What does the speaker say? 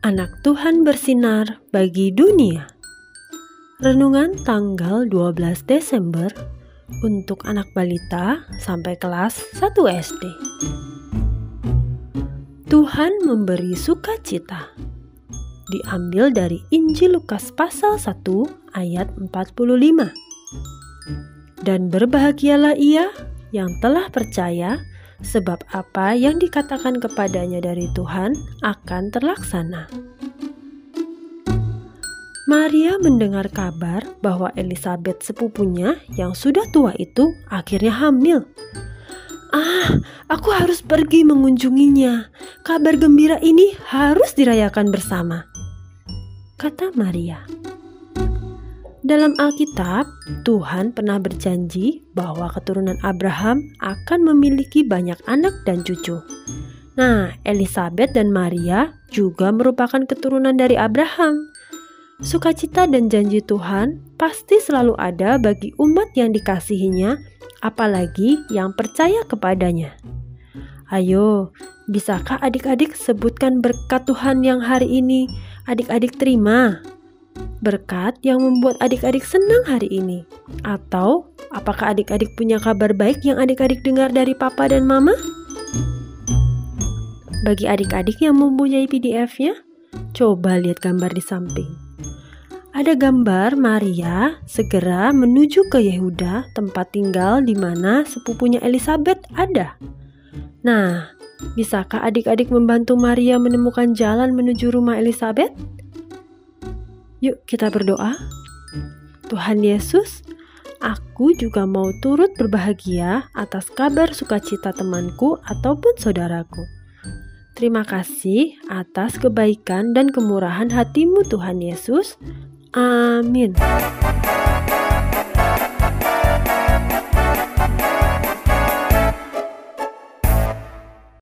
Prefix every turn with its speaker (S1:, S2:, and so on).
S1: Anak Tuhan bersinar bagi dunia. Renungan tanggal 12 Desember untuk anak balita sampai kelas 1 SD. Tuhan memberi sukacita. Diambil dari Injil Lukas pasal 1 ayat 45. Dan berbahagialah ia yang telah percaya sebab apa yang dikatakan kepadanya dari Tuhan akan terlaksana. Maria mendengar kabar bahwa Elizabeth sepupunya yang sudah tua itu akhirnya hamil. Ah, aku harus pergi mengunjunginya. Kabar gembira ini harus dirayakan bersama, kata Maria. Dalam Alkitab, Tuhan pernah berjanji bahwa keturunan Abraham akan memiliki banyak anak dan cucu. Nah, Elizabeth dan Maria juga merupakan keturunan dari Abraham. Sukacita dan janji Tuhan pasti selalu ada bagi umat yang dikasihinya, apalagi yang percaya kepadanya. Ayo, bisakah adik-adik sebutkan berkat Tuhan yang hari ini adik-adik terima? Berkat yang membuat adik-adik senang hari ini? Atau apakah adik-adik punya kabar baik yang adik-adik dengar dari papa dan mama? Bagi adik-adik yang mempunyai PDF-nya, coba lihat gambar di samping. Ada gambar Maria segera menuju ke Yehuda, tempat tinggal di mana sepupunya Elizabeth ada. Nah, bisakah adik-adik membantu Maria menemukan jalan menuju rumah Elizabeth? Yuk kita berdoa. Tuhan Yesus, aku juga mau turut berbahagia atas kabar sukacita temanku ataupun saudaraku. Terima kasih atas kebaikan dan kemurahan hatimu Tuhan Yesus. Amin.